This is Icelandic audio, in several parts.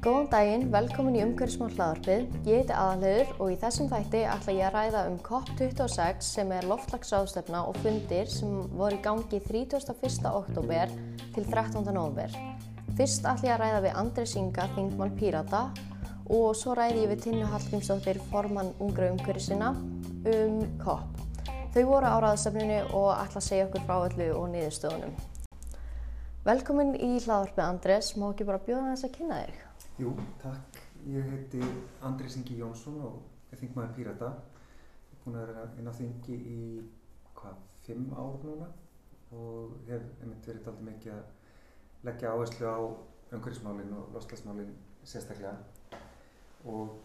Góðan daginn, velkomin í umhverfismál hlaðarpið. Ég heiti Aðalhegur og í þessum þætti ætla ég að ræða um COP26 sem er loftlagsráðstefna og fundir sem voru í gangi 31. oktober til 13. november. Fyrst ætla ég að ræða við Andres Inga, þingmann Pírata og svo ræði ég við Tinnu Hallgrímsdóttir, formann ungra umhverfisina um COP. Þau voru á ráðstefninu og ætla að segja okkur frá öllu og niðurstöðunum. Velkomin í hlaðarpið Andres, má ekki bara bjóða þess að kynna þig? Jú, takk. Ég heiti Andrés Ingi Jónsson og er þingmaður Pírata. Ég er búin að vera inn á þingi í, hvað, fimm ár núna og hef einmitt verið aldrei mikið að leggja áherslu á umhverfismálinn og loslasmálinn sérstaklega og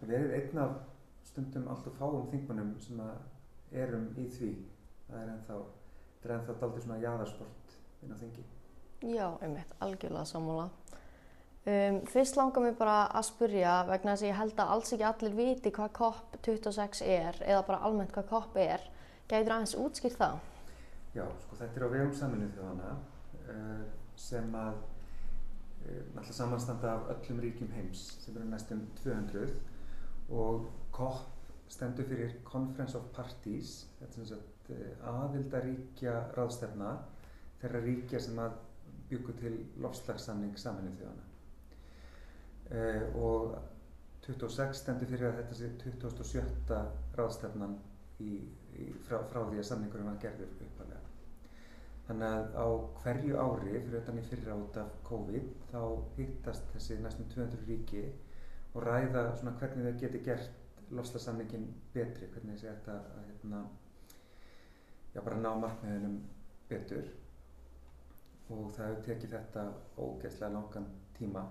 verið einn af stundum allt og fáum þingmannum sem að erum í því. Það er ennþá, þetta er ennþá aldrei svona jaðarsport inn á þingi. Já, einmitt, algjörlega sammála. Um, fyrst langar mér bara að spurja vegna þess að ég held að alls ekki allir viti hvað COP26 er eða bara almennt hvað COP er. Gæður aðeins útskýrt það? Já, sko þetta er á vegum saminu þjóðana uh, sem að náttúrulega samanstanda af öllum ríkjum heims sem eru næstum 200 og COP stendur fyrir Conference of Parties, þetta er svona uh, aðildaríkja ráðstefna þeirra ríkja sem að byggu til lofslagssamning saminu þjóðana. Uh, og 26 stendur fyrir að þetta sé 27. ráðstefnan í, í, frá, frá því að samningurum var gerður uppalega. Þannig að á hverju ári, fyrir utan í fyrra út af COVID, þá hittast þessi næstum 200 ríki og ræða svona hvernig þau geti gert lofslagssamningin betri, hvernig þessi ætti að, að hérna, já, bara ná markmiðunum betur. Og það hefur tekið þetta ógeðslega langan tíma.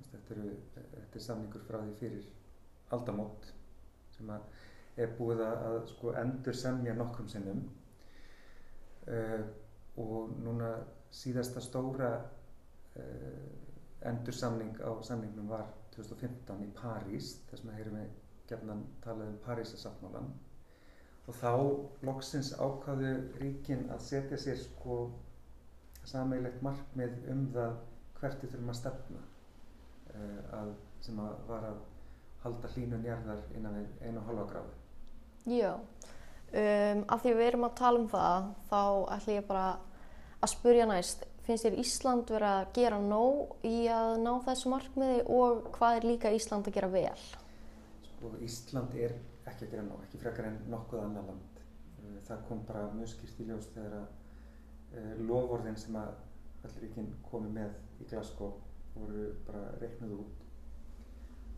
Þetta, eru, þetta er samningur frá því fyrir aldamót sem er búið að sko, endur semja nokkrum sinnum. Uh, og núna síðasta stóra uh, endur samning á samningnum var 2015 í París þar sem heyrum við gefnan talað um Parísasáttmálan og þá loksins ákvaðu ríkin að setja sér sko sameigilegt markmið um það hvert við þurfum að stefna að, sem að var að halda hlínun jarðar innan við einu halva gráðu. Já, um, af því við erum að tala um það, þá ætlum ég bara að spurja næst, finnst þér Ísland verið að gera nóg í að ná þessu markmiði og hvað er líka Ísland að gera vel? Sko Ísland er ekki að gera nóg, ekki frekar en nokkuð annar land. Það kom bara mjög skýrt í ljós þegar að uh, lofórðin sem að allir ríkinn komi með í Glasgow voru bara reiknuð út.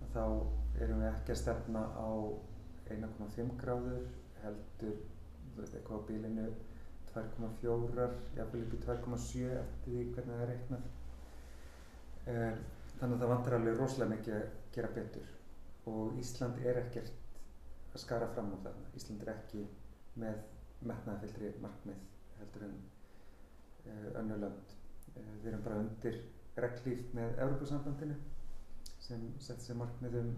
Að þá erum við ekki að stefna á 1,5 gráður heldur veist, eitthvað á bílinu 2,4 jafnvel upp í 2,7 eftir því hvernig það er reiknað. Um, þannig að það vantar alveg rosalega mikið að gera betur og Ísland er ekkert að skara fram á þarna. Ísland er ekki með metnaðfildri markmið heldur en uh, önnulönd uh, við erum bara undir reglíf með Európa-sambandinu sem sett sér markmið um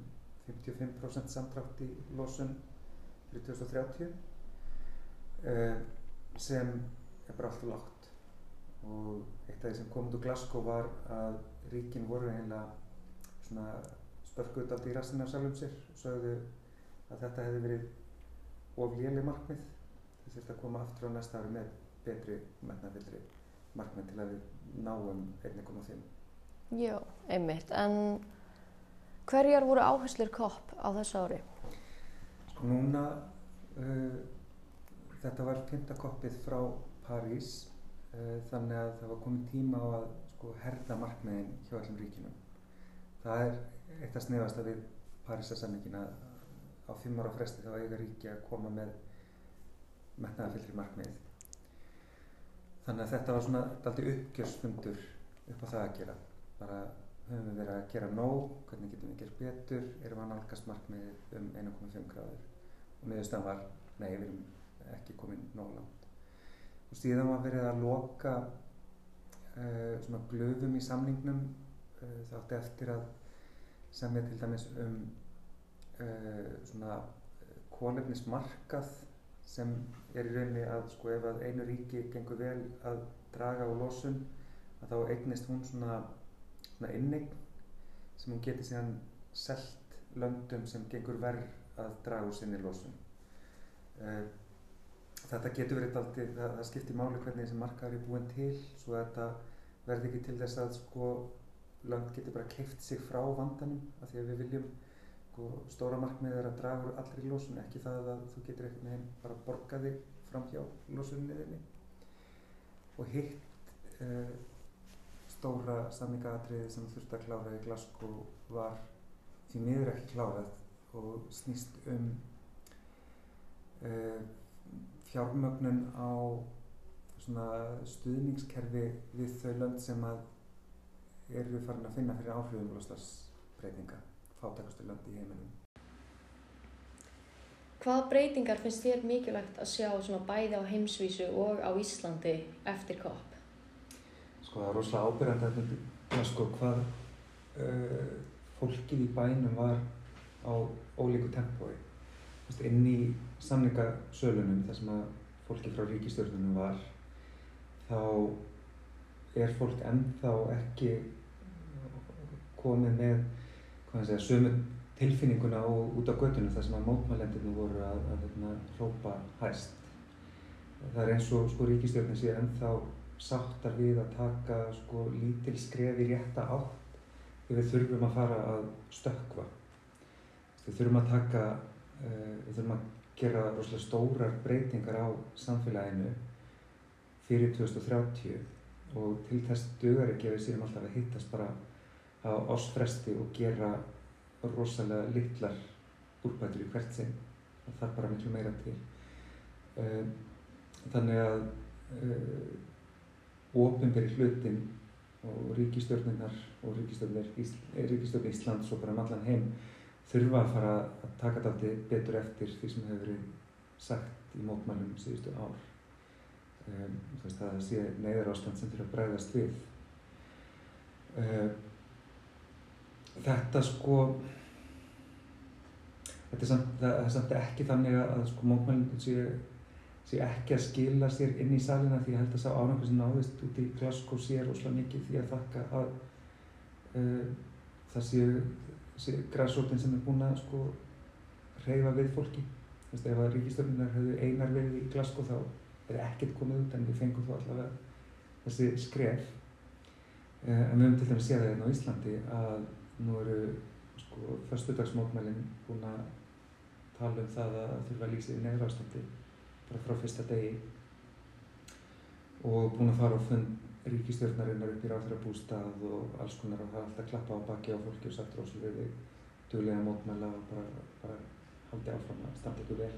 55% samdrátt í losun fyrir 2030 uh, sem er bara alltaf lágt. Og eitt af því sem kom út úr Glasgow var að ríkin voru eiginlega svona spörkuð af því rassinu á sjálfum sér og sögðu að þetta hefði verið of léli markmið þess að koma aftur á næsta ári með betri metnafildri markmið til að við náum 1,5. Já, einmitt. En hverjar voru áherslur kopp á þessu ári? Sko núna, uh, þetta var fymta koppið frá París, uh, þannig að það var komið tíma á að sko, herda markmiðin hjá allum ríkinum. Það er eitt að sniðast að við Parísasamningina á fimm ára fresti þá eiga ríki að koma með metnaðarfyllri markmið. Þannig að þetta var svona aldrei uppgjörsfundur upp á það að gera. Bara höfum við verið að gera nóg, hvernig getum við gert betur, erum við að nálgast markmið um 1,5 gráður. Og niðurstaðan var, nei, við erum ekki komin nóg langt. Og síðan var verið að loka uh, svona glöfum í samningnum uh, þátti eftir að semja til dæmis um uh, svona kólefnismarkað sem er í rauninni að sko ef að einu ríki gengur vel að draga á losun að þá eignist hún svona, svona innig sem hún getur síðan selt löndum sem gengur verð að draga úr sinni losun. Uh, þetta getur verið aldrei, það, það skiptir máli hvernig þessi markaður er búin til svo þetta verði ekki til þess að sko lönd getur bara keift sig frá vandanum af því að við viljum sko, stóra markmið er að draga úr allri lósun ekki það að þú getur einhvern veginn bara borga þig fram hjá lósunni þinni. Og hitt uh, stóra samningaadriði sem þurfti að klára í Glasgow var því miður ekki klárað og snýst um uh, fjármögnun á stuðningskerfi við þau lönd sem að eru farin að finna fyrir áhrifum loslasbreytinga, fátakastu lönd í heiminum. Hvaða breytingar finnst þér mikilvægt að sjá svona bæði á heimsvísu og á Íslandi eftir kopp? Sko það er rosalega ábyrgand að sko hvað uh, fólkið í bænum var á ólíku tempói. Inn í samningasölunum þar sem að fólki frá ríkistjórnunum var þá er fólk ennþá ekki komið með segja, sömu tilfinninguna og út á göttunum þar sem að mótmælendinu voru að, að, að, að hrópa hæst. Það er eins og sko ríkistjórnum sé ennþá sáttar við að taka sko lítil skref í rétta átt ef við þurfum að fara að stökva. Við þurfum að taka, uh, við þurfum að gera rosalega stórar breytingar á samfélaginu fyrir 2030 og til þess dögur ekki að við séum alltaf að hittast bara á ásfresti og gera rosalega litlar úrbætur í hvert sinn. Það þarf bara miklu meira til. Ehm, þannig að uh, ofinberi hlutin og ríkistjórninar og ríkistjórn Íslands og bara um allan heim þurfa að fara að taka þetta betur eftir því sem hefur verið sagt í mótmælum síðustu ár. Um, það sé neyðar ástand sem þurfa að bregðast við. Uh, þetta sko, þetta er samt, það er samt ekki þannig að sko, mótmælum sé, sé ekki að skila sér inn í salina því ég held að sá ánægur sem náðist út í Glasgow sér ósláð mikið því að þakka að uh, það séu græsótin sem er búin að sko reyfa við fólki. Þú veist, ef að ríkistöfnunar hefðu einar verið í Glasgow þá er ekkert komið út en við fengum þó allavega þessi skref. Eh, en við höfum til dæmis séð það hérna á Íslandi að nú eru sko förstudagsmótmælinn búin að tala um það að þurfa að lýsa í neyðrástandi bara frá fyrsta degi og búin að fara á fund ríkistjórnarinnar upp í ráðhverja bústað og alls konar og það er alltaf klappa á baki á fólki og sagt rosalega duglega mótmæla og bara, bara haldi áfram að standa ykkur vel.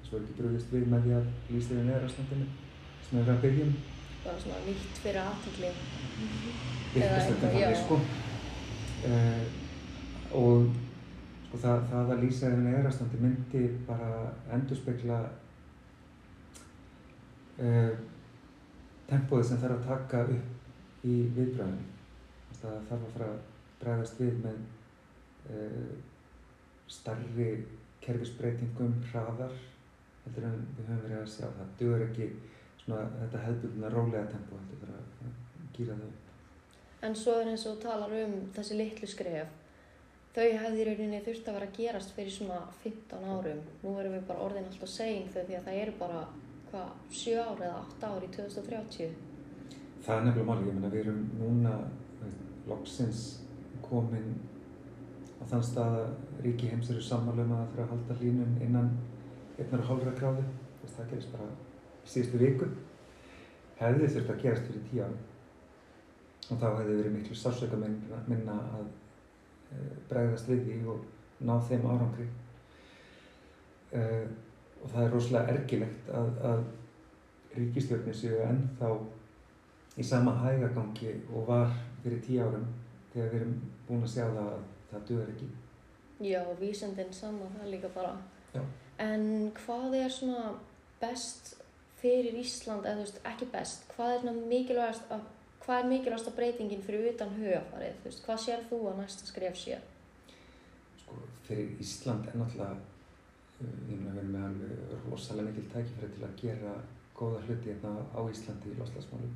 Þess vegna ekki brúðist við með því að lýst yfir neðrastandinu sem við erum að byggjum. Bara svona vitt fyrir aðtökli. Eitthvað stundum þannig sko. Uh, og sko það, það að lýsa yfir neðrastandi myndi bara endurspegla uh, tempóið sem þarf að taka upp í viðbræðinu. Það þarf að fara að bregðast við með uh, starri kerfisbreytingum, hraðar, heldur en við höfum verið að sjá. Það duður ekki svona, þetta hefðbundna rólega tempó, heldur bara að gýra það upp. En svo er eins og talar um þessi litlu skref. Þau hefði í rauninni þurft að vera að gerast fyrir svona 15 árum. Nú erum við bara orðin alltaf seging þau því að það eru bara hvað, 7 ári eða 8 ári í 2030? Það er nefnilega málið, ég menna við erum núna loksins komin á þann stað að ríki heims eru sammálum að það fyrir að halda hlínum innan einnar og hálfra gráði, það gerist bara síðustu viku. Hefði þurft að gerast fyrir 10 ári þá hefði verið miklu sársöka minna að e, bregðast við því og ná þeim árangri. E, og það er rosalega ergilegt að, að ríkistjórnir séu ennþá í sama hægagangi og var fyrir tíu árum þegar við erum búin að sjá það að það duður ekki. Já, vísendin sama, það er líka bara. Já. En hvað er svona best fyrir Ísland, eða þú veist, ekki best, hvað er mikilvægast að, hvað er mikilvægast að breytingin fyrir utan hugafarið, þú veist, hvað sér þú að næsta skref sé? Sko, fyrir Ísland er náttúrulega ég meina við erum með alveg rosalega mikil tækifæri til að gera góða hluti hérna á Íslandi í loslasmálum.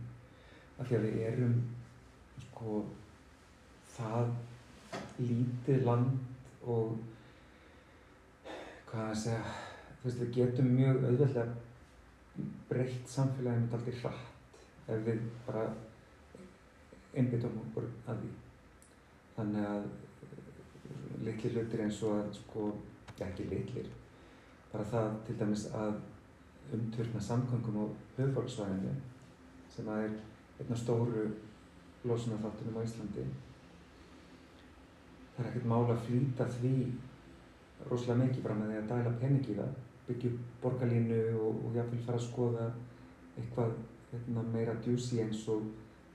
Af því að við erum sko það lítið land og hvað að segja, þú veist við getum mjög auðveldlega breytt samfélaginu alltaf hratt ef við bara einbyttum okkur að því. Þannig að litli hlutir eins og að sko, ekki litlir, bara það til dæmis að umturna samgöngum á höfðfólksvæðinu sem að er einn af stóru losunarþáttunum á Íslandi. Það er ekkert mál að flýta því rosalega mikið bara með því að dæla pening í það, byggja upp borgarlínu og, og jáfnveil fara að skoða eitthvað hérna, meira djúsi eins og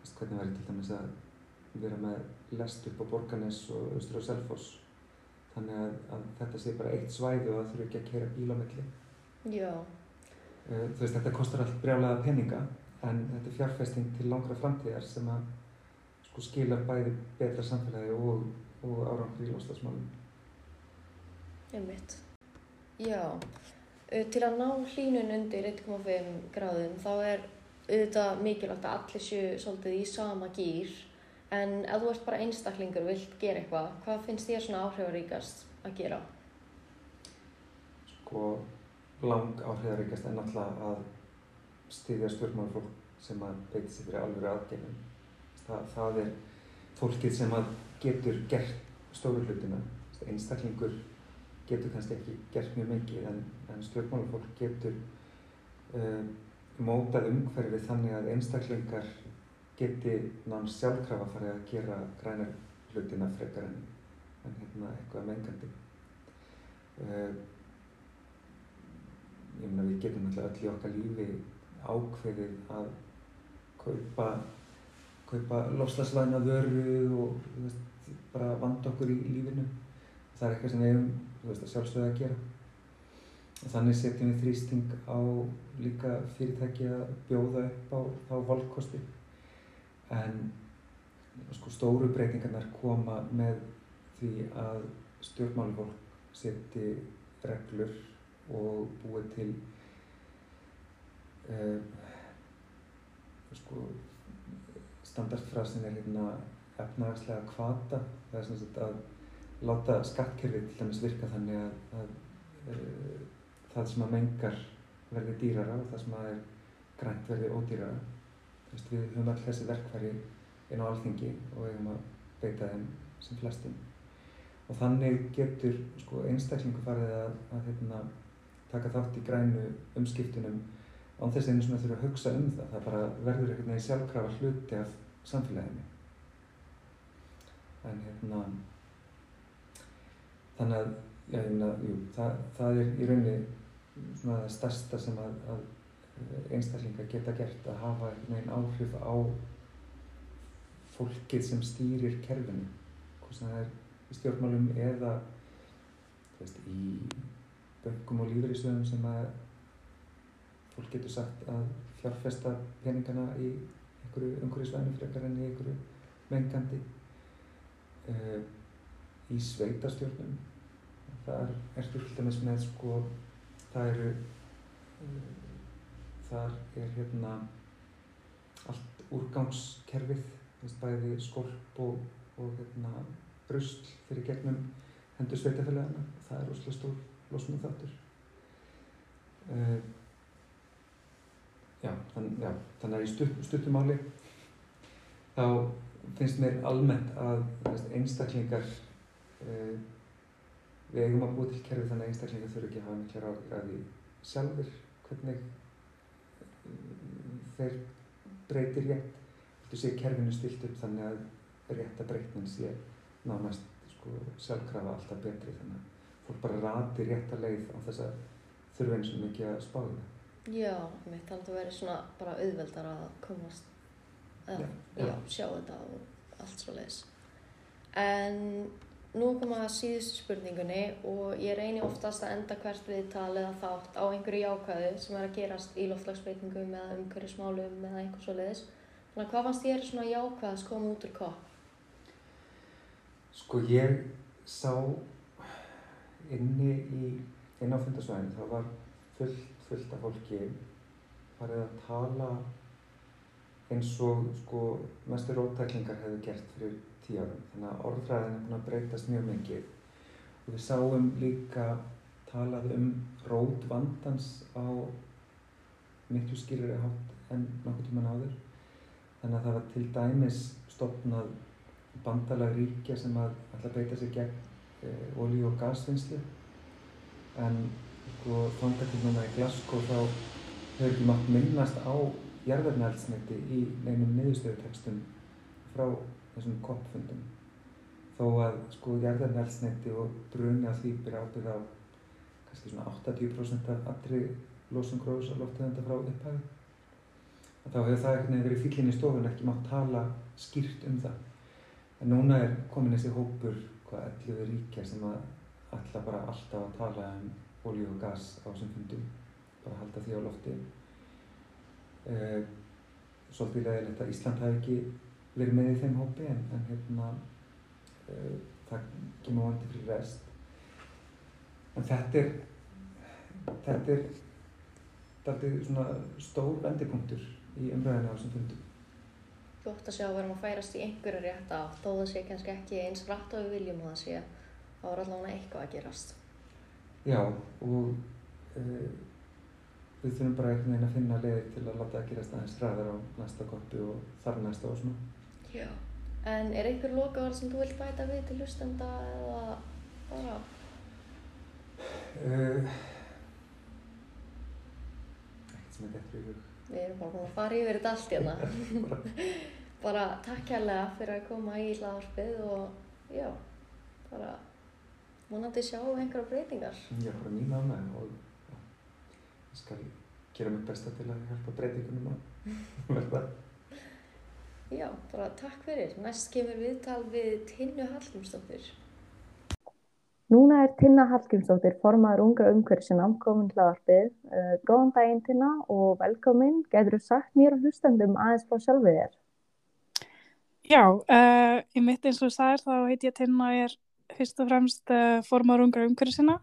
veist, hvernig væri til dæmis að vera með lest upp á Borgarnes og Östur og Selfoss þannig að, að þetta sé bara eitt svæði og það þurfi ekki að kera bíl á milli. Já. Uh, þú veist, þetta kostar allt brjálega peninga en þetta er fjárfesting til langra framtíðar sem að sko skila bæði betra samfélagi og, og árangur í lostasmálum. Einmitt. Já, uh, til að ná hlínun undir 1,5 gráðum þá er auðvitað mikilvægt að allir séu svolítið í sama gýr en ef þú ert bara einstaklingur og vilt gera eitthvað, hvað finnst þér svona áhrifaríkast að gera? Sko, lang áhrifaríkast er náttúrulega að styðja stjórnmálfólk sem að beiti sig fyrir alveg aðgerðum. Það, það er fólkið sem að getur gert stóru hlutina. Einstaklingur getur kannski ekki gert mjög mikið en, en stjórnmálfólk getur uh, mótað umhverfið þannig að einstaklingar geti náms sjálfkrafa farið að gera grænar hlutina frekar en, en hérna eitthvað mengandi. Uh, ég meina við getum alltaf öll í okkar lífi ákveðið að kaupa, kaupa lofslagsvæna vöru og veist, bara vanda okkur í lífinu. Það er eitthvað sem við hefum veist, sjálfsögða að gera. Þannig setjum við þrýsting á líka fyrirtæki að bjóða upp á þá volkosti. En sko, stóru breytingarnar koma með því að stjórnmálufólk seti reglur og búið til uh, sko, standardfrasin er hérna efnahagslega kvata. Það er sem sagt að láta skattkerfið til dæmis virka þannig að, að uh, það sem að mengar verði dýrara og það sem að er grænt verði ódýrara. Veist, við höfum all þessi verkfæri inn á alþingi og við höfum að beita þeim sem flestum. Og þannig getur sko, einstaklingu farið að, að hérna, taka þátt í grænu umskiptunum án þess einu sem það þurfa að hugsa um það. Það bara verður einhvern veginn sjálfkrafa hluti af samfélaginu. En hérna, þannig að, já, ég meina, jú, það, það er í rauninni svona það stærsta sem að, að einstaklingar geta gert að hafa veginn áhrif á fólkið sem stýrir kerfinu. Hvort sem það er í stjórnmálum eða veist, í böngum og lífeyrissöðum sem að fólk getur sagt að fjárfesta peningana í einhverju umhverjusvæðinu frekar enn í einhverju mengandi uh, í sveitarstjórnum þar ertu til dæmis með sko það eru uh, þar er hérna allt úrgangskerfið bæði skolp og, og hérna brusl fyrir gegnum hendur sveitafélagana það er rosalega stór losnum þáttur. Uh, já, þann, já, þannig að í stutt, stuttumáli þá finnst mér almennt að veist, einstaklingar uh, við eigum að búa til kerfi þannig að einstaklingar þurfi ekki að hafa mikla ráðir að því sjálfur hvernig uh, þeir breytir rétt þú sé kerfinu stilt upp þannig að rétta breytnin sé nánast sko, sjálfkrafa alltaf betri þannig að fólk bara rati rétta leið á þess að þurfa eins og mikið að spá það. Já, mér þannig að veri svona bara auðveldar að komast að já, já. sjá þetta og allt svo leiðis. En nú koma að síðustu spurningunni og ég reyni oftast að enda hvert viðtal eða þátt á einhverju jákvæðu sem er að gerast í loftlagsbreytingum eða umhverjusmálum eða einhver svo leiðis. Þannig að hvað fannst þér svona jákvæðast koma út úr kopp? Sko ég sá inni í inn á fundarsvæðinu, það var fullt, fullt af fólki farið að tala eins og sko mestu rótæklingar hefðu gert fyrir tíu árum. Þannig að orðræðin er búin að breytast mjög mikið og við sáum líka talað um rót vandans á miklu skýrari hátt en nokkur tíman áður. Þannig að það var til dæmis stopnað bandalag ríkja sem að að beita sig gegn e, olíu og gasvinnslu en sko þangatil núna í Glasgow þá hefur ekki mátt minnast á jarðarnælsniti í neinum niðurstöðutekstum frá þessum koppfundum þó að sko jarðarnælsniti og bruni að því byrja ábyrð á kannski svona 80% af allri losum gróðs og loftegunda frá upphæðu þá hefur það einhvern veginn verið fyllinni í stofun ekki mátt tala skýrt um það En núna er komin þessi hópur, hvað, 11 ríkja sem að ætla bara alltaf að tala um ólíu og gas á þessum fundum, bara halda því á lofti. Uh, svolítið leðilegt að Ísland hafi ekki verið með í þeim hópi en, en hérna, uh, það kemur vandi fyrir rest. En þetta er, þetta er, þetta er svona stór vendipunktur í umræðinu á þessum fundum gott að sjá að verðum að færast í einhverju rétt á þó það sé kannski ekki eins rætt á við viljum að það sé þá er allavega eitthvað að gerast Já og uh, við þurfum bara einhvern veginn að finna leiðir til að láta það gerast aðeins ræðar á næsta koppi og þar næsta og svona Já, en er einhver lokavar sem þú vilt bæta við til hlustenda eða bara? Uh, Ekkert sem er dettur í hug Við erum bara búin að fara yfir þetta allt hérna. bara takk kærlega fyrir að koma í hlaðarpið og já, bara vonandi sjá einhverja breytingar. Já, bara mín ánæg og skal gera mér besta til að hjálpa breytingunum að verða. Já, bara takk fyrir. Næst kemur viðtal við Tinnu Hallgrímsdóttir. Núna er Tinna Hallgrímsdóttir formaður unga umhverfisinn ámkomin hlaðarpið. Uh, góðan daginn Tinna og velkomin. Gætur þú sagt mér og hlustendum aðeins frá sjálfið þér? Já, uh, í mitt eins og það er þá heit ég Tinna og ég er fyrst og fremst uh, formaður unga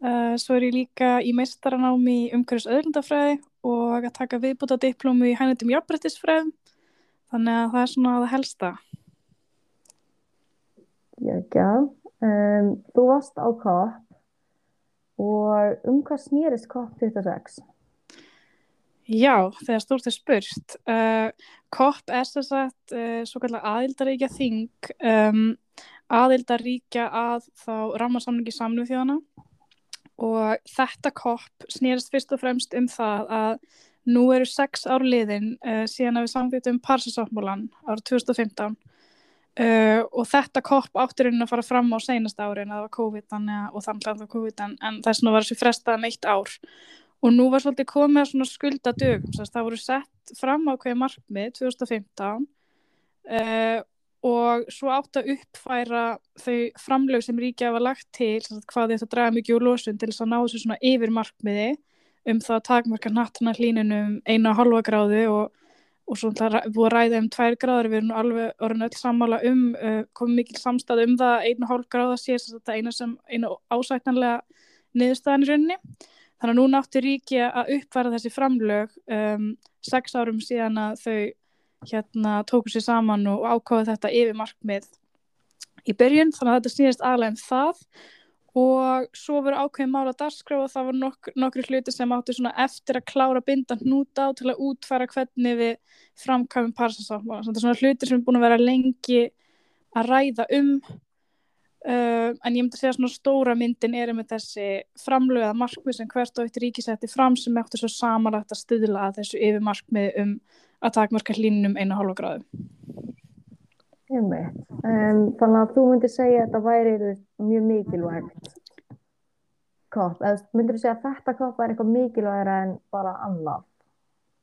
umhverfisina. Svo er ég líka í meistaranámi í umhverfis öðlundafræði og að taka viðbúta diplómu í hægnetum jafnbrettisfræðum. Þannig að það er svona það helsta. Já, ekki. Um, þú varst á COP og um hvað snýrist COP26? Já, þegar stórt er spurst. Uh, COP er þess að uh, svo kallar aðildaríkja þing um, aðildaríkja að þá rammarsamlingi samlu þjóðana og þetta COP snýrist fyrst og fremst um það að nú eru sex ár liðin uh, síðan að við samþýttum Parsasáttmólan árið 2015 Uh, og þetta kopp áttur inn að fara fram á seinast ári en það var COVID og þannig að það var COVID en, en þess vegna var þessi frestaðan eitt ár. Og nú var svolítið komið að skulda dögum að það voru sett fram á hverju markmið 2015 uh, og svo átt að uppfæra þau framlög sem ríkja var lagt til hvað þetta draga mikið úr losun til þess að ná þessu svona yfir markmiði um það að takmarka nattana hlínunum einu og halva gráðu og og svo er búið að ræða um tvær gráður. Við erum alveg orðin öll sammála um uh, komið mikil samstað um það einu hálf gráða sé þetta eina, sem, einu ásættanlega niðurstaðan í rauninni. Þannig að nú nátti ríki að uppfæra þessi framlög um, sex árum síðan að þau hérna tóku sér saman og ákváðu þetta yfir markmið í byrjun þannig að þetta snýðist aðlega um það og svo voru ákveðin mála darskrá og það voru nokk, nokkri hluti sem áttu eftir að klára bindan hnúta á til að útfæra hvernig við framkvæmum parsasáttmála. Þetta er svona hluti sem er búin að vera lengi að ræða um uh, en ég myndi að segja svona stóra myndin er með þessi framlöða markmið sem hvert og eitt ríkisetti fram sem eftir svo samanlagt að stuðla að þessu yfir markmið um að takmarka hlínum einu hálfa gráðu. Um, þannig að þú myndir segja að þetta væri mjög mikilvægt kopp, eða myndir þú segja að þetta kopp væri eitthvað mikilvægara en bara annað?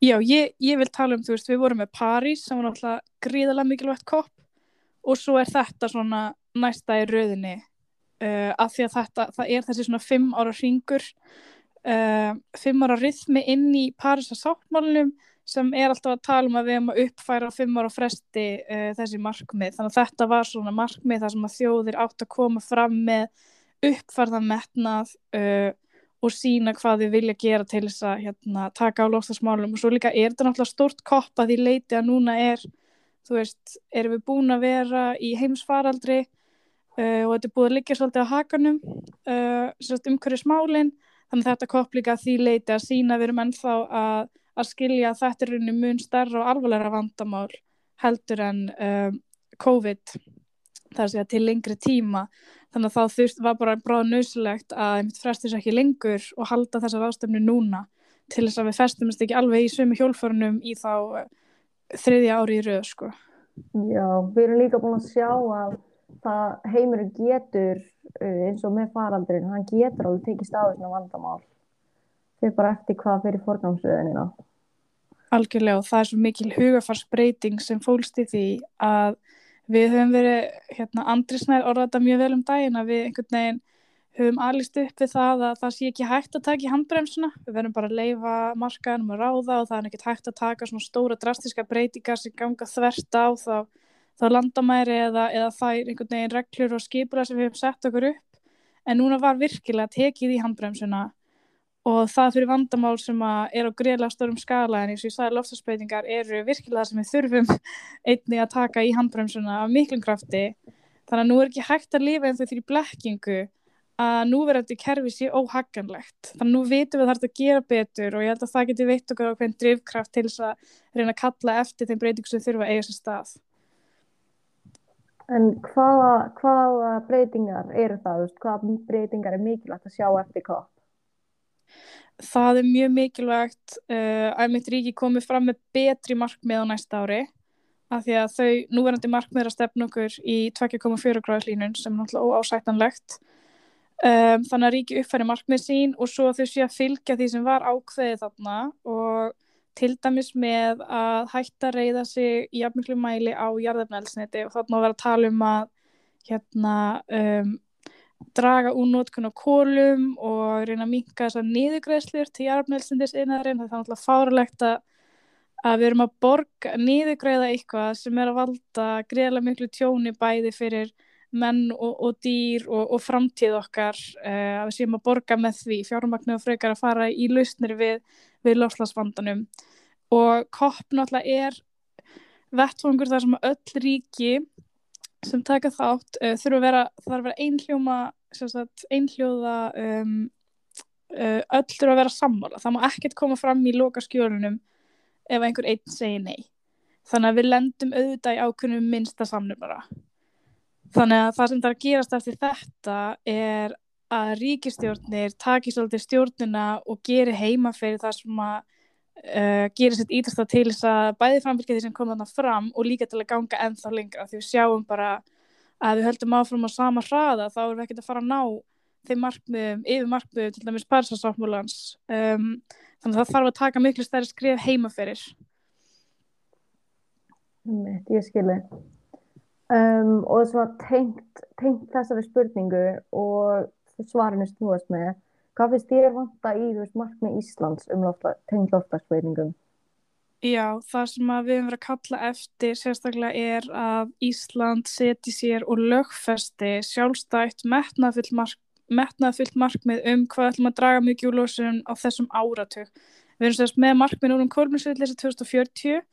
Já, ég, ég vil tala um, þú veist, við vorum með París sem var náttúrulega gríðarlega mikilvægt kopp og svo er þetta svona næsta í rauðinni uh, af því að þetta, það er þessi svona fimm ára ringur uh, fimm ára rithmi inn í París að sáttmálunum sem er alltaf að tala um að við erum að uppfæra fimm ára fresti uh, þessi markmið. Þannig að þetta var svona markmið þar sem að þjóðir átt að koma fram með uppfærðan metnað uh, og sína hvað þið vilja gera til þess að hérna, taka á loftasmálum og svo líka er þetta náttúrulega stort kopp að því leiti að núna er, þú veist, erum við búin að vera í heimsfaraldri uh, og þetta er búið að liggja svolítið á hakanum umhverju smálinn, þannig að þetta kopp líka að því leiti að sína við erum ennþá að, að skilja að þetta er unni mun starra og alvarlega vandamál heldur en uh, COVID þar að segja til lengri tíma þannig að þá þurft var bara bráða nöðsilegt að ég mitt frestis ekki lengur og halda þessar ástöfnu núna til þess að við festumist ekki alveg í svömi hjólförunum í þá uh, þriðja ári í rauð sko. Já, við erum líka búin að sjá að það heimurinn getur uh, eins og með faraldurinn, hann getur alveg tekist á þessuna vandamál þau bara eftir hvað fyrir forgámsröðinina. Algjörlega og það er svo mikil hugafarsbreyting sem fólst í því að við höfum verið, hérna, Andri Snær orðað þetta mjög vel um daginn að við einhvern veginn höfum alist upp við það að það sé ekki hægt að taka í handbremsuna, við verðum bara að leifa markaðanum að ráða og það er ekkert hægt að taka svona stóra drastiska breytingar sem ganga þvert á þá, þá landamæri eða, eða þær einhvern veginn reglur og skipula sem við höfum sett okkur upp en núna var virkilega tekið í handbremsuna og það fyrir vandamál sem er á greiðlega stórum skala en eins og ég sagði lofstafsbreytingar eru virkilega það sem við þurfum einni að taka í handbremsuna af miklum krafti þannig að nú er ekki hægt að lifa en þau því blekkingu að núverandi kerfi sé óhagganlegt þannig að nú vitum við þarf að gera betur og ég held að það geti veitt okkar á hvern drivkraft til þess að reyna að kalla eftir þeim breytingu sem þurfa að eiga sér stað En hvaða, hvaða breytingar eru það? Hvaða breytingar er mikilvægt að sjá eftir hvað? Það er mjög mikilvægt uh, að mitt ríki komið fram með betri markmið á næsta ári af því að þau núverandi markmið er að stefna okkur í 2,4 gráðslínun sem er náttúrulega óásættanlegt. Um, þannig að ríki uppfæri markmið sín og svo þau sé að fylgja því sem var ákveðið þarna og til dæmis með að hætta að reyða sig í afmiklu mæli á jarðefnælsniti og þarna að vera að tala um að hérna um, draga úr nótkun á kólum og reyna að minka þessar niðugræðslur til jarfnælsindis innæðarinn það er náttúrulega fáralegt að, að við erum að borga niðugræða eitthvað sem er að valda greiðlega miklu tjóni bæði fyrir menn og, og dýr og, og framtíð okkar uh, að við séum að borga með því fjármagnu og frekar að fara í lausnir við, við lofslagsvandanum og kopp náttúrulega er vettfangur þar sem öll ríki sem taka þátt uh, þurfa að vera, er að vera einhljóma einhljóða um, uh, öll þurfa að vera sammála. Það má ekkert koma fram í loka skjólunum ef einhver einn segir nei. Þannig að við lendum auðvitað í ákveðnum minnsta samnumara. Þannig að það sem er að gerast eftir þetta er að ríkistjórnir takir svolítið stjórnina og gerir heima fyrir það sem að uh, gerir sitt ídrasta til þess að bæði framfylgja því sem kom þarna fram og líka til að ganga ennþá lengra. Því við sjáum bara að við höldum áfram á sama hraða þá erum við ekkert að fara að ná þeim markmiðum, yfir markmiðum til dæmis Parísasáttmúlans um, þannig að það þarf að taka miklu stærri skrif heimaferir Ég skilji um, og þess að tengt, tengt þessari spurningu og svarinu stúast með Hvað finnst þér vanta í veist, markmið Íslands um lofta, tengd loftagsbreytingum? Já, það sem við höfum verið að kalla eftir sérstaklega er að Ísland seti sér og lögfesti sjálfstætt metnaðfyllt mark, markmið um hvað ætlum að draga mikið úr lósun á þessum áratug. Við erum sérst með markmið núna um kólminsvillið 2040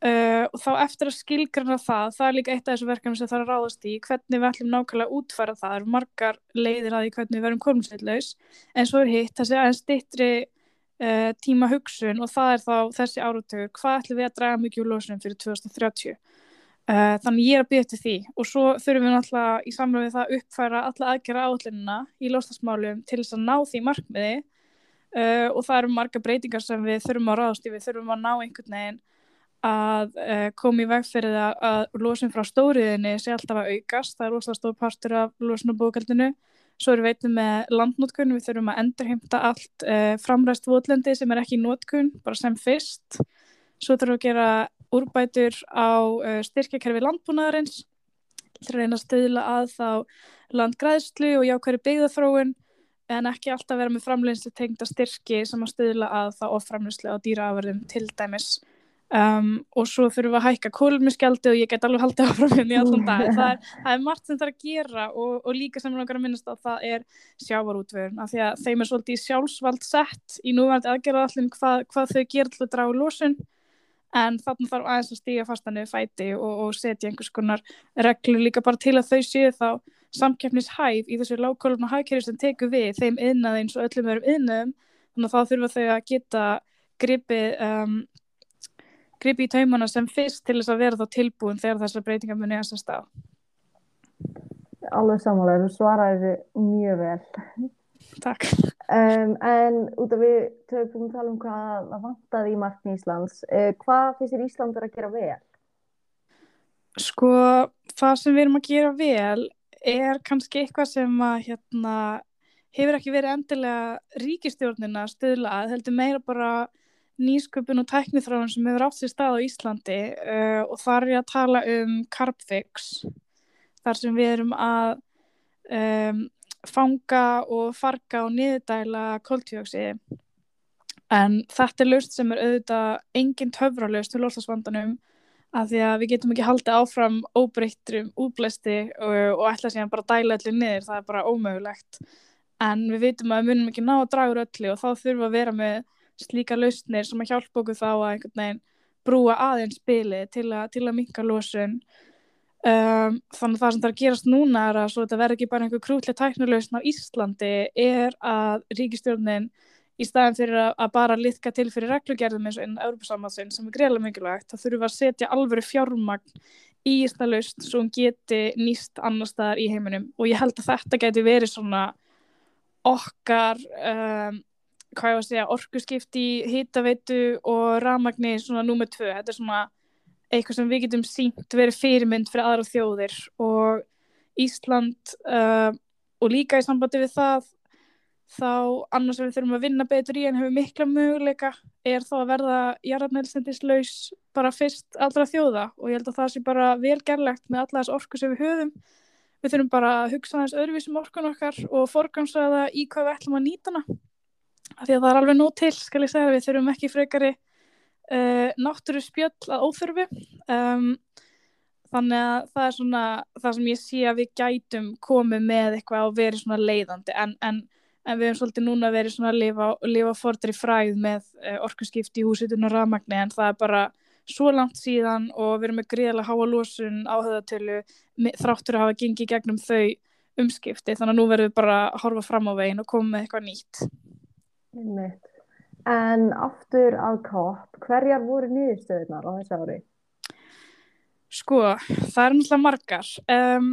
Uh, og þá eftir að skilgrana það það er líka eitt af þessu verkefni sem það er að ráðast í hvernig við ætlum nákvæmlega að útfæra það. Það eru margar leiðir að því hvernig við verum kolumsveitlaus en svo er hitt þessi aðeins stittri uh, tíma hugsun og það er þá þessi áratögur hvað ætlum við að draga mikið úr lósunum fyrir 2030 uh, þannig ég er að byrja til því. Og svo þurfum við náttúrulega í samlega við það að uppfæra alla aðgerra átlunina í lostasmálum til þess að ná því markmiði. Og það eru marga breytingar sem við þurfum að ráðast í við þurfum að ná einhvern veginn að uh, koma í veg fyrir það að losun frá stóriðinni sé alltaf að aukast, það er rosalega stór partur af losunabókaldinu, svo erum við veitum með landnótkun, við þurfum að endurheimta allt uh, framræst votlendi sem er ekki í nótkun, bara sem fyrst. Svo þurfum við að gera úrbætur á uh, styrkjakerfi landbúnaðarins til að reyna að stöðla að þá landgræðslu og jákværi byggðarþróun en ekki alltaf vera með framleinslu tengda styrki sem að stöðla að þá oframleinslu á dýraafverðum til dæmis um, og svo þurfum við að hækka kólmiskjaldi og ég get alveg haldið áfram hérna í allan dag. Það er, það er margt sem það er að gera og, og líka sem við langar að minnast að það er sjávarútvörun af því að þeim er svolítið sjálfsvald sett í núvært aðgerðallin hvað, hvað þau gerir til að draga lósun en þannig þarf aðeins að stíga fastanir fæti og, og setja einhvers konar reglur líka bara til að þau séu þá samkeppnishæf í þessu lágkólumna hagkerfi sem tekur við þeim innað eins og öllum örum innum þannig að þá þurfa þau að geta gripið um, gripið í taumana sem fyrst til þess að vera þá tilbúin þegar þessar breytingar muni að stað. Alveg samanlega, þú svaraði mjög vel. Takk. Um, En út af við tökum að tala um hvað vantaði í markni Íslands uh, hvað finnst þér Ísland að gera vel? Sko, það sem við erum að gera vel er kannski eitthvað sem að hérna, hefur ekki verið endilega ríkistjórnina stöðlað, heldur meira bara nýsköpun og tæknithráðun sem hefur átt sér stað á Íslandi uh, og þar er ég að tala um Carbfix þar sem við erum að um, fanga og farga og niðurdæla kóltjóksi en þetta er löst sem er auðvitað engin töfralöst til loslasvandanum af því að við getum ekki haldið áfram óbreyttrum útblæsti og, og ætla bara að dæla öllu niður, það er bara ómögulegt. En við veitum að við munum ekki ná að draga úr öllu og þá þurfum að vera með slíka lausnir sem að hjálpa okkur þá að einhvern veginn brúa aðeins spili til að, til að minka losun. Um, þannig að það sem það er að gerast núna er að þetta verður ekki bara einhver krútlega tæknulegusn á Íslandi er að ríkistjórnin í staðin fyrir að, að bara litka til fyrir reglugerðum eins og einn Európa-samhansinn sem er greiðlega mikilvægt, þá þurfum að setja alvöru fjármagn í Íslandlaust svo hún geti nýst annar staðar í heiminum. Og ég held að þetta geti verið svona okkar um, hvað ég var að segja, orkuskipti hýtaveitu og rafmagni svona númið tvö, þetta er svona eitthvað sem við getum sínt verið fyrirmynd fyrir aðra þjóðir og Ísland uh, og líka í sambandi við það þá annars við þurfum að vinna betur í en hefur mikla möguleika er þá að verða jarðarmeilsendislaus bara fyrst allra þjóða. Og ég held að það sé bara velgerlegt með alla þess orku sem við höfum. Við þurfum bara að hugsa þess öðruvísum orkun okkar og forgansraða í hvað við ætlum að nýta hana af því að það er alveg nóg til skal ég segja við þurfum ekki frekari uh, náttúru spjöll að óþurfi um, þannig að það er svona það sem ég sé að við gætum komið með eitthvað og verið svona leiðandi. En, en en við hefum svolítið núna verið svona að lifa, lifa fordri fræð með uh, orkuskipti í húsitun og rafmagni en það er bara svo langt síðan og við erum með greiðlega háa lósun á höðatölu þráttur að hafa gengið gegnum þau umskipti. Þannig að nú verðum við bara að horfa fram á veginn og koma með eitthvað nýtt. En aftur að kopp, hverjar voru nýðistöðunar á þessu ári? Sko, það er náttúrulega margar. Um,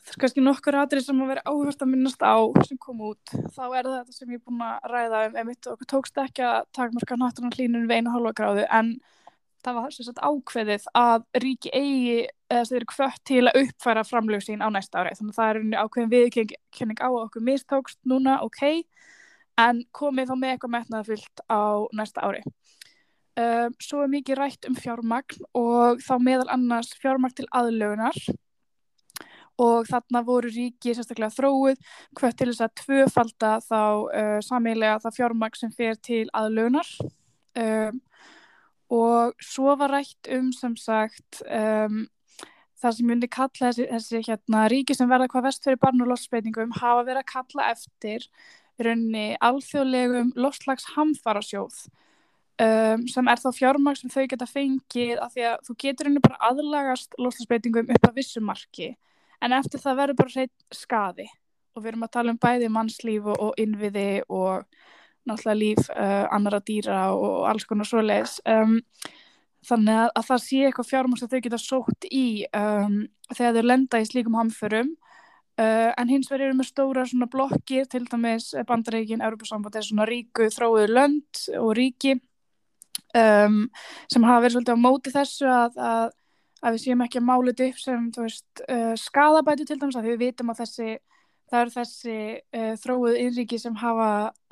það er kannski nokkur aðrið sem að vera áhört að minnast á sem kom út þá er það þetta sem ég er búin að ræða um emitt og tókst ekki að takmarka náttúrulega hlínun við einu hálfa gráðu en það var að ákveðið að ríki eigi eða þeir eru hvött til að uppfæra framlög sín á næsta ári þannig að það er ákveðin viðkenning á okkur mistókst núna ok en komið þá með eitthvað metnaðfyllt á næsta ári. Um, svo er mikið rætt um fjármagn og þá meðal annars fjármagn til aðlögunar. Og þarna voru ríki sérstaklega þróið hvert til þess að tvöfalda þá uh, sameilega það fjármagn sem fer til aðlögnar um, og svo var rætt um sem sagt um, það sem myndi kalla þessi, þessi hérna, ríki sem verða hvað vestfyrir barn og losspeitingum hafa verið að kalla eftir raunni alþjóðlegum losslags hamfarasjóð um, sem er þá fjármagn sem þau geta fengið af því að þú getur raunni bara aðlagast losslagsbeitingum upp að vissu marki en eftir það verður bara hreitt skaði. Og við erum að tala um bæði mannslíf og, og innviði og náttúrulega líf uh, annara dýra og, alls konar svoleiðis. Um, þannig að, að það sé eitthvað fjármang sem þau geta sótt í um, þegar þau lenda í slíkum hamförum uh, en hins vegar eru með stóra svona blokkir til dæmis bandaríkin, Europasamband er svona ríku þróið lönd og ríki um, sem hafa verið svolítið á móti þessu að, að að við séum ekki að mála þetta upp sem veist, uh, skadabætu til dæmis að við vitum að þessi, það eru þessi uh, þróið innriki sem hafa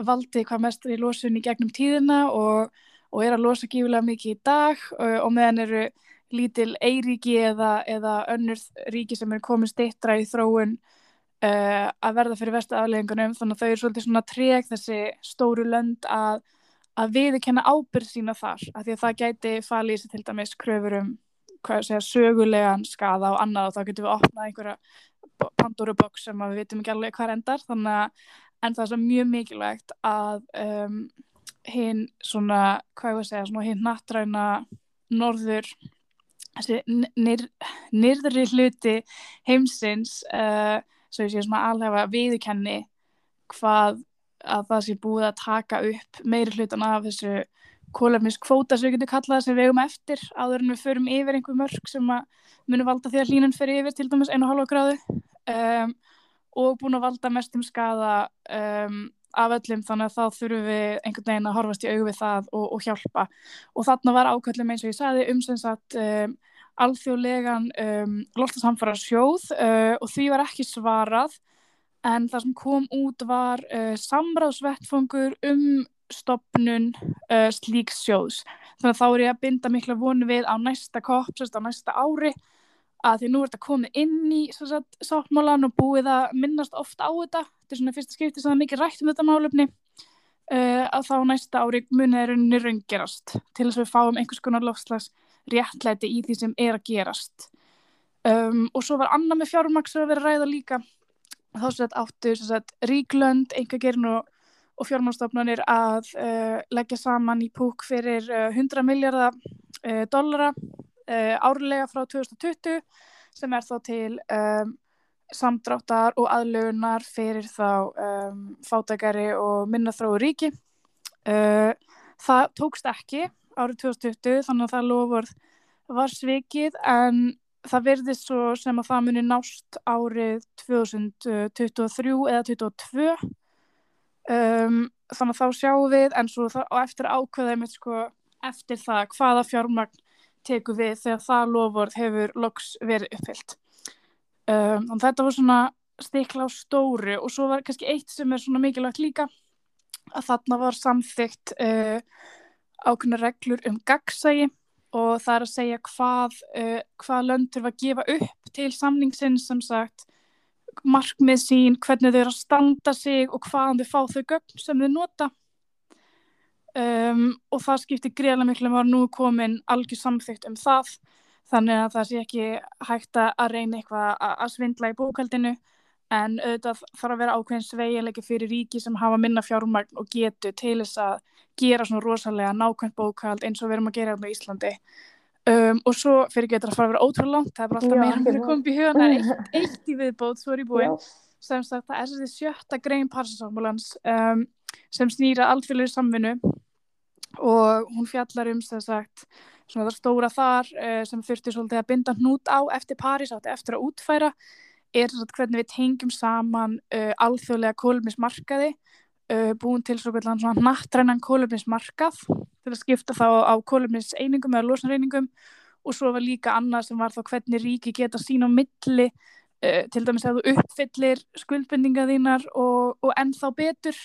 valdið hvað mest í losunni gegnum tíðina og, og er að losa gífilega mikið í dag og, meðan eru lítil eiríki eða, eða önnur ríki sem er komið steittra í þróun uh, að verða fyrir vestu afleggingunum þannig að þau eru svolítið svona treg þessi stóru lönd að að viðkenna ábyrð sína þar, af því að það gæti falið í sig til dæmis kröfur um segja, sögulegan skada og annað og þá getum við opnað einhverja Pandora-box sem við vitum ekki alveg hvað endar. Þannig að en það er mjög mikilvægt að um, hinn svona, hvað ég voru að segja, svona hinn nattræna norður þessi nýr, nýrðri hluti heimsins uh, svo ég sé svona alveg viðkenni hvað að það sé búið að taka upp meiri hlutan af þessu kólefnis kvóta sem við getum kallað sem við eigum eftir áður en við förum yfir einhver mörg sem munum valda því að hlínun fyrir yfir til dæmis 1,5 gráðu. Um, og búin að valda mestum skada um, af öllum þannig að þá þurfum við einhvern veginn að horfast í auðvið það og, og hjálpa. Og þarna var ákveðlum eins og ég sagði umsensat um, alþjóðlegan um, loftasamfara sjóð uh, og því var ekki svarað en það sem kom út var uh, samráðsvettfangur um stopnun uh, slíks sjóðs. Þannig að þá er ég að binda mikla vonu við á næsta kopp, sérst á næsta ári að því nú er þetta komið inn í sáttmálan og búið að minnast ofta á þetta. Þetta er svona fyrsta skipti sem það er mikið rætt um þetta málefni uh, að þá næsta ári munið er unni raungerast til þess að við fáum einhvers konar lofslags réttlæti í því sem er að gerast. Um, og svo var annað með fjármaks að vera ræða líka þá sett áttu sett, ríklönd, engagerinn og, og fjármálstofnunir að uh, leggja saman í púk fyrir uh, 100 miljardar uh, dollara árlega frá 2020 sem er þá til um, samdráttar og aðlögunar fyrir þá um, fátækari og minnaþróu ríki. Það tókst ekki árið 2020 þannig að það lofur var svikið en það verðist svo sem að það muni nást árið 2023 eða 2022 um, þannig að þá sjáum við en svo það, eftir ákveðum sko, eftir það hvaða fjármagn teku við þegar það lofvörð hefur loks verið uppfyllt. Um, þetta var svona stikla á stóru og svo var kannski eitt sem er svona mikilvægt líka að þarna var samþygt uh, ákveðna reglur um gagsægi og það er að segja hvað, uh, hvað lönd þurfa að gefa upp til samningsins sem sagt markmið sín, hvernig þau eru að standa sig og hvaðan þau fá þau gögn sem þau nota. Um, og það skiptir greiðlega miklu að nú komin algjör samþygt um það þannig að það sé ekki hægt að reyna eitthvað að svindla í bókaldinu en auðvitað þarf að vera ákveðin sveiginleiki fyrir ríki sem hafa minna fjármagn og getu til þess að gera svona rosalega nákvæmt bókald eins og við erum að gera hérna í Íslandi. Um, og svo fyrir getur að fara að vera ótrúlega langt það er bara alltaf meira með að koma í hugan eitt, eitt í viðbót, svo er ég búinn sem sagt það er þessi sjötta grein parsasámulans um, sem snýra allfélagur samvinnu og hún fjallar um sem sagt svona það stóra þar uh, sem þurfti svolítið að binda hnút á eftir París átti eftir að útfæra er hvernig við tengjum saman uh, alþjóðlega kólumnismarkaði uh, búin til svona nattrænan kólumnismarkað til að skipta þá á kólumniseiningum eða losnareiningum og svo var líka annað sem var þá hvernig ríki geta sín á milli uh, til dæmis að þú uppfyllir skuldbendinga þínar og, og ennþá betur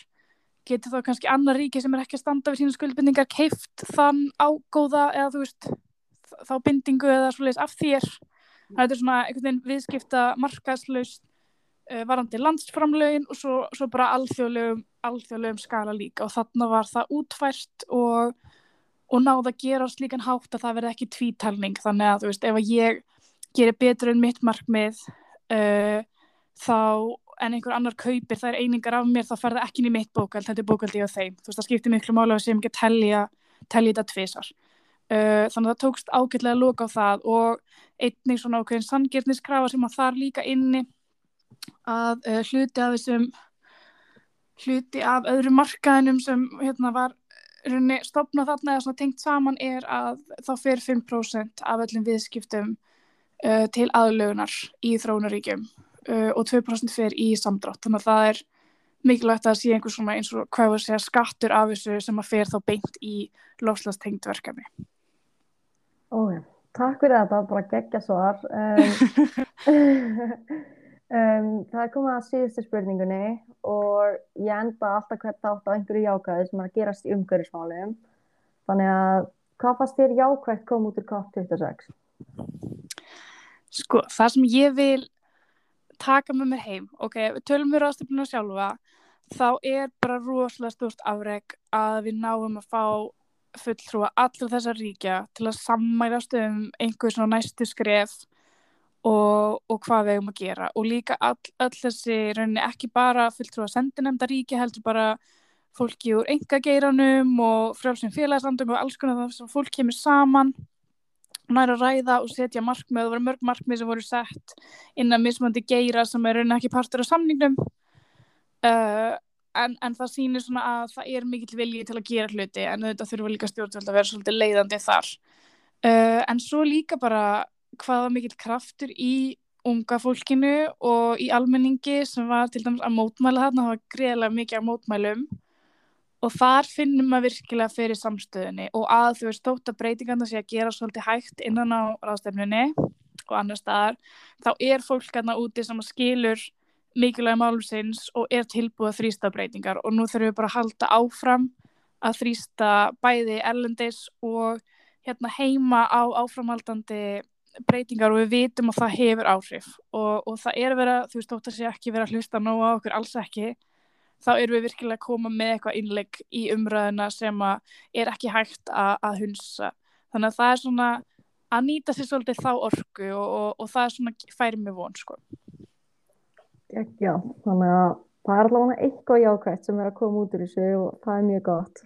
getur þá kannski annar ríki sem er ekki að standa við sína skuldbendingar keift þann ágóða eða þú veist þá bindingu eða svoleiðis af þér þetta er svona einhvern veginn viðskipta markaðslaust uh, varandi landsframlögin og svo, svo bara alþjóðlegum, alþjóðlegum skala líka. Og þarna var það útfært og, og náða að gera slíkan hátt að það verði ekki tvítalning. Þannig að þú veist ef að ég gerir betur en mitt markmið uh, þá en einhver annar kaupir þær einingar af mér þá fer það ekki inn í mitt bókald, þetta er bókaldi á þeim. Þú veist það skiptir miklu mála sem ekki telja telja þetta tvísar uh, þannig að það tókst ágætlega að loka á það og einnig svona ákveðin sangirniskrafa sem að þar líka inni að uh, hluti af þessum hluti af öðru markaðinum sem hérna var stopnað þarna eða tengt saman er að þá fer 5% af öllum viðskiptum uh, til aðlögunar í þróunaríkjum og 2% fer í samdrátt. Þannig að það er mikilvægt að sé einhvers svona eins og hvað að segja skattur af þessu sem að fer þá beint í lofslagstengt verkefni Ója Takk fyrir þetta, bara geggja svar. Um, um, það er komið að síðustu spurningunni og ég enda alltaf hvert átt á einhverju jákvæði sem er að gerast í umhverjusmálum. Þannig að hvað fannst þér jákvægt koma út úr COP26? Sko, það sem ég vil taka með mér heim, ok, við tölum við ráðstöfnuna sjálfa, þá er bara rosalega stort afreg að við náum að fá fulltrúa allra þessar ríkja til að sammælast um einhver svona næstu skref og, og hvað við hefum að gera. Og líka all, all þessi rauninni ekki bara fulltrúa sendinemnda ríkja heldur bara fólki úr engageiranum og frjálsum félagslandum og alls konar það sem fólk kemur saman næra að ræða og setja markmið. Og það voru mörg markmið sem voru sett innan mismöndi geira sem er rauninni ekki partur á samningnum. Uh, en, en það sýnir svona að það er mikill vilji til að gera hluti en þetta þurfa líka stjórnvöld að vera svolítið leiðandi þar. Uh, en svo líka bara hvaða mikill kraftur í unga fólkinu og í almenningi sem var til dæmis að mótmæla þarna, það var greiðilega mikið að mótmælum. Og þar finnum maður virkilega fyrir samstöðunni og að þú veist þótt að breytingarna sé að gera svolítið hægt innan á ráðstefnunni og annar staðar, þá er fólk aðna úti sem skilur mikilvæg málumsins og er tilbúið að þrýsta breytingar. Og nú þurfum við bara að halda áfram að þrýsta bæði erlendis og hérna heima á áframhaldandi breytingar og við vitum að það hefur áhrif. Og, og það er verið að, þú veist, þótt að sé ekki verið að hlusta nóga okkur, alls ekki þá erum við virkilega að koma með eitthvað innlegg í umræðina sem er ekki hægt að, að hunsa. Þannig að það er svona að nýta sér svolítið þá orku og, og, og það er svona færið með von sko ekki, já, þannig að það er allavega eitthvað jákvægt sem er að koma út úr þessu og það er mjög gott.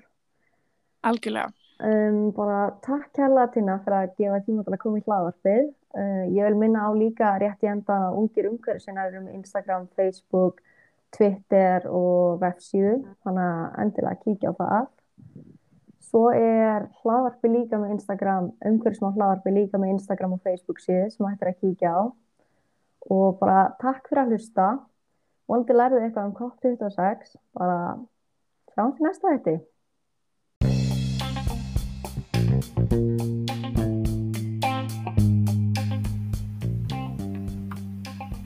Algjörlega. Um, bara takk hella Tina fyrir að gefa tíma til að koma í hlaðvarpið. Uh, ég vil minna á líka rétt í enda ungir umhverju sem er um Instagram, Facebook, Twitter og websíðu, þannig að endilega kíkja á það. Svo er hlaðvarpi líka með Instagram, umhverju smá hlaðvarpi líka með Instagram og Facebook síðu sem hættir að kíkja á og bara takk fyrir að hlusta. Vonandi lærðu eitthvað um COP26. Bara sjáum til næsta þetta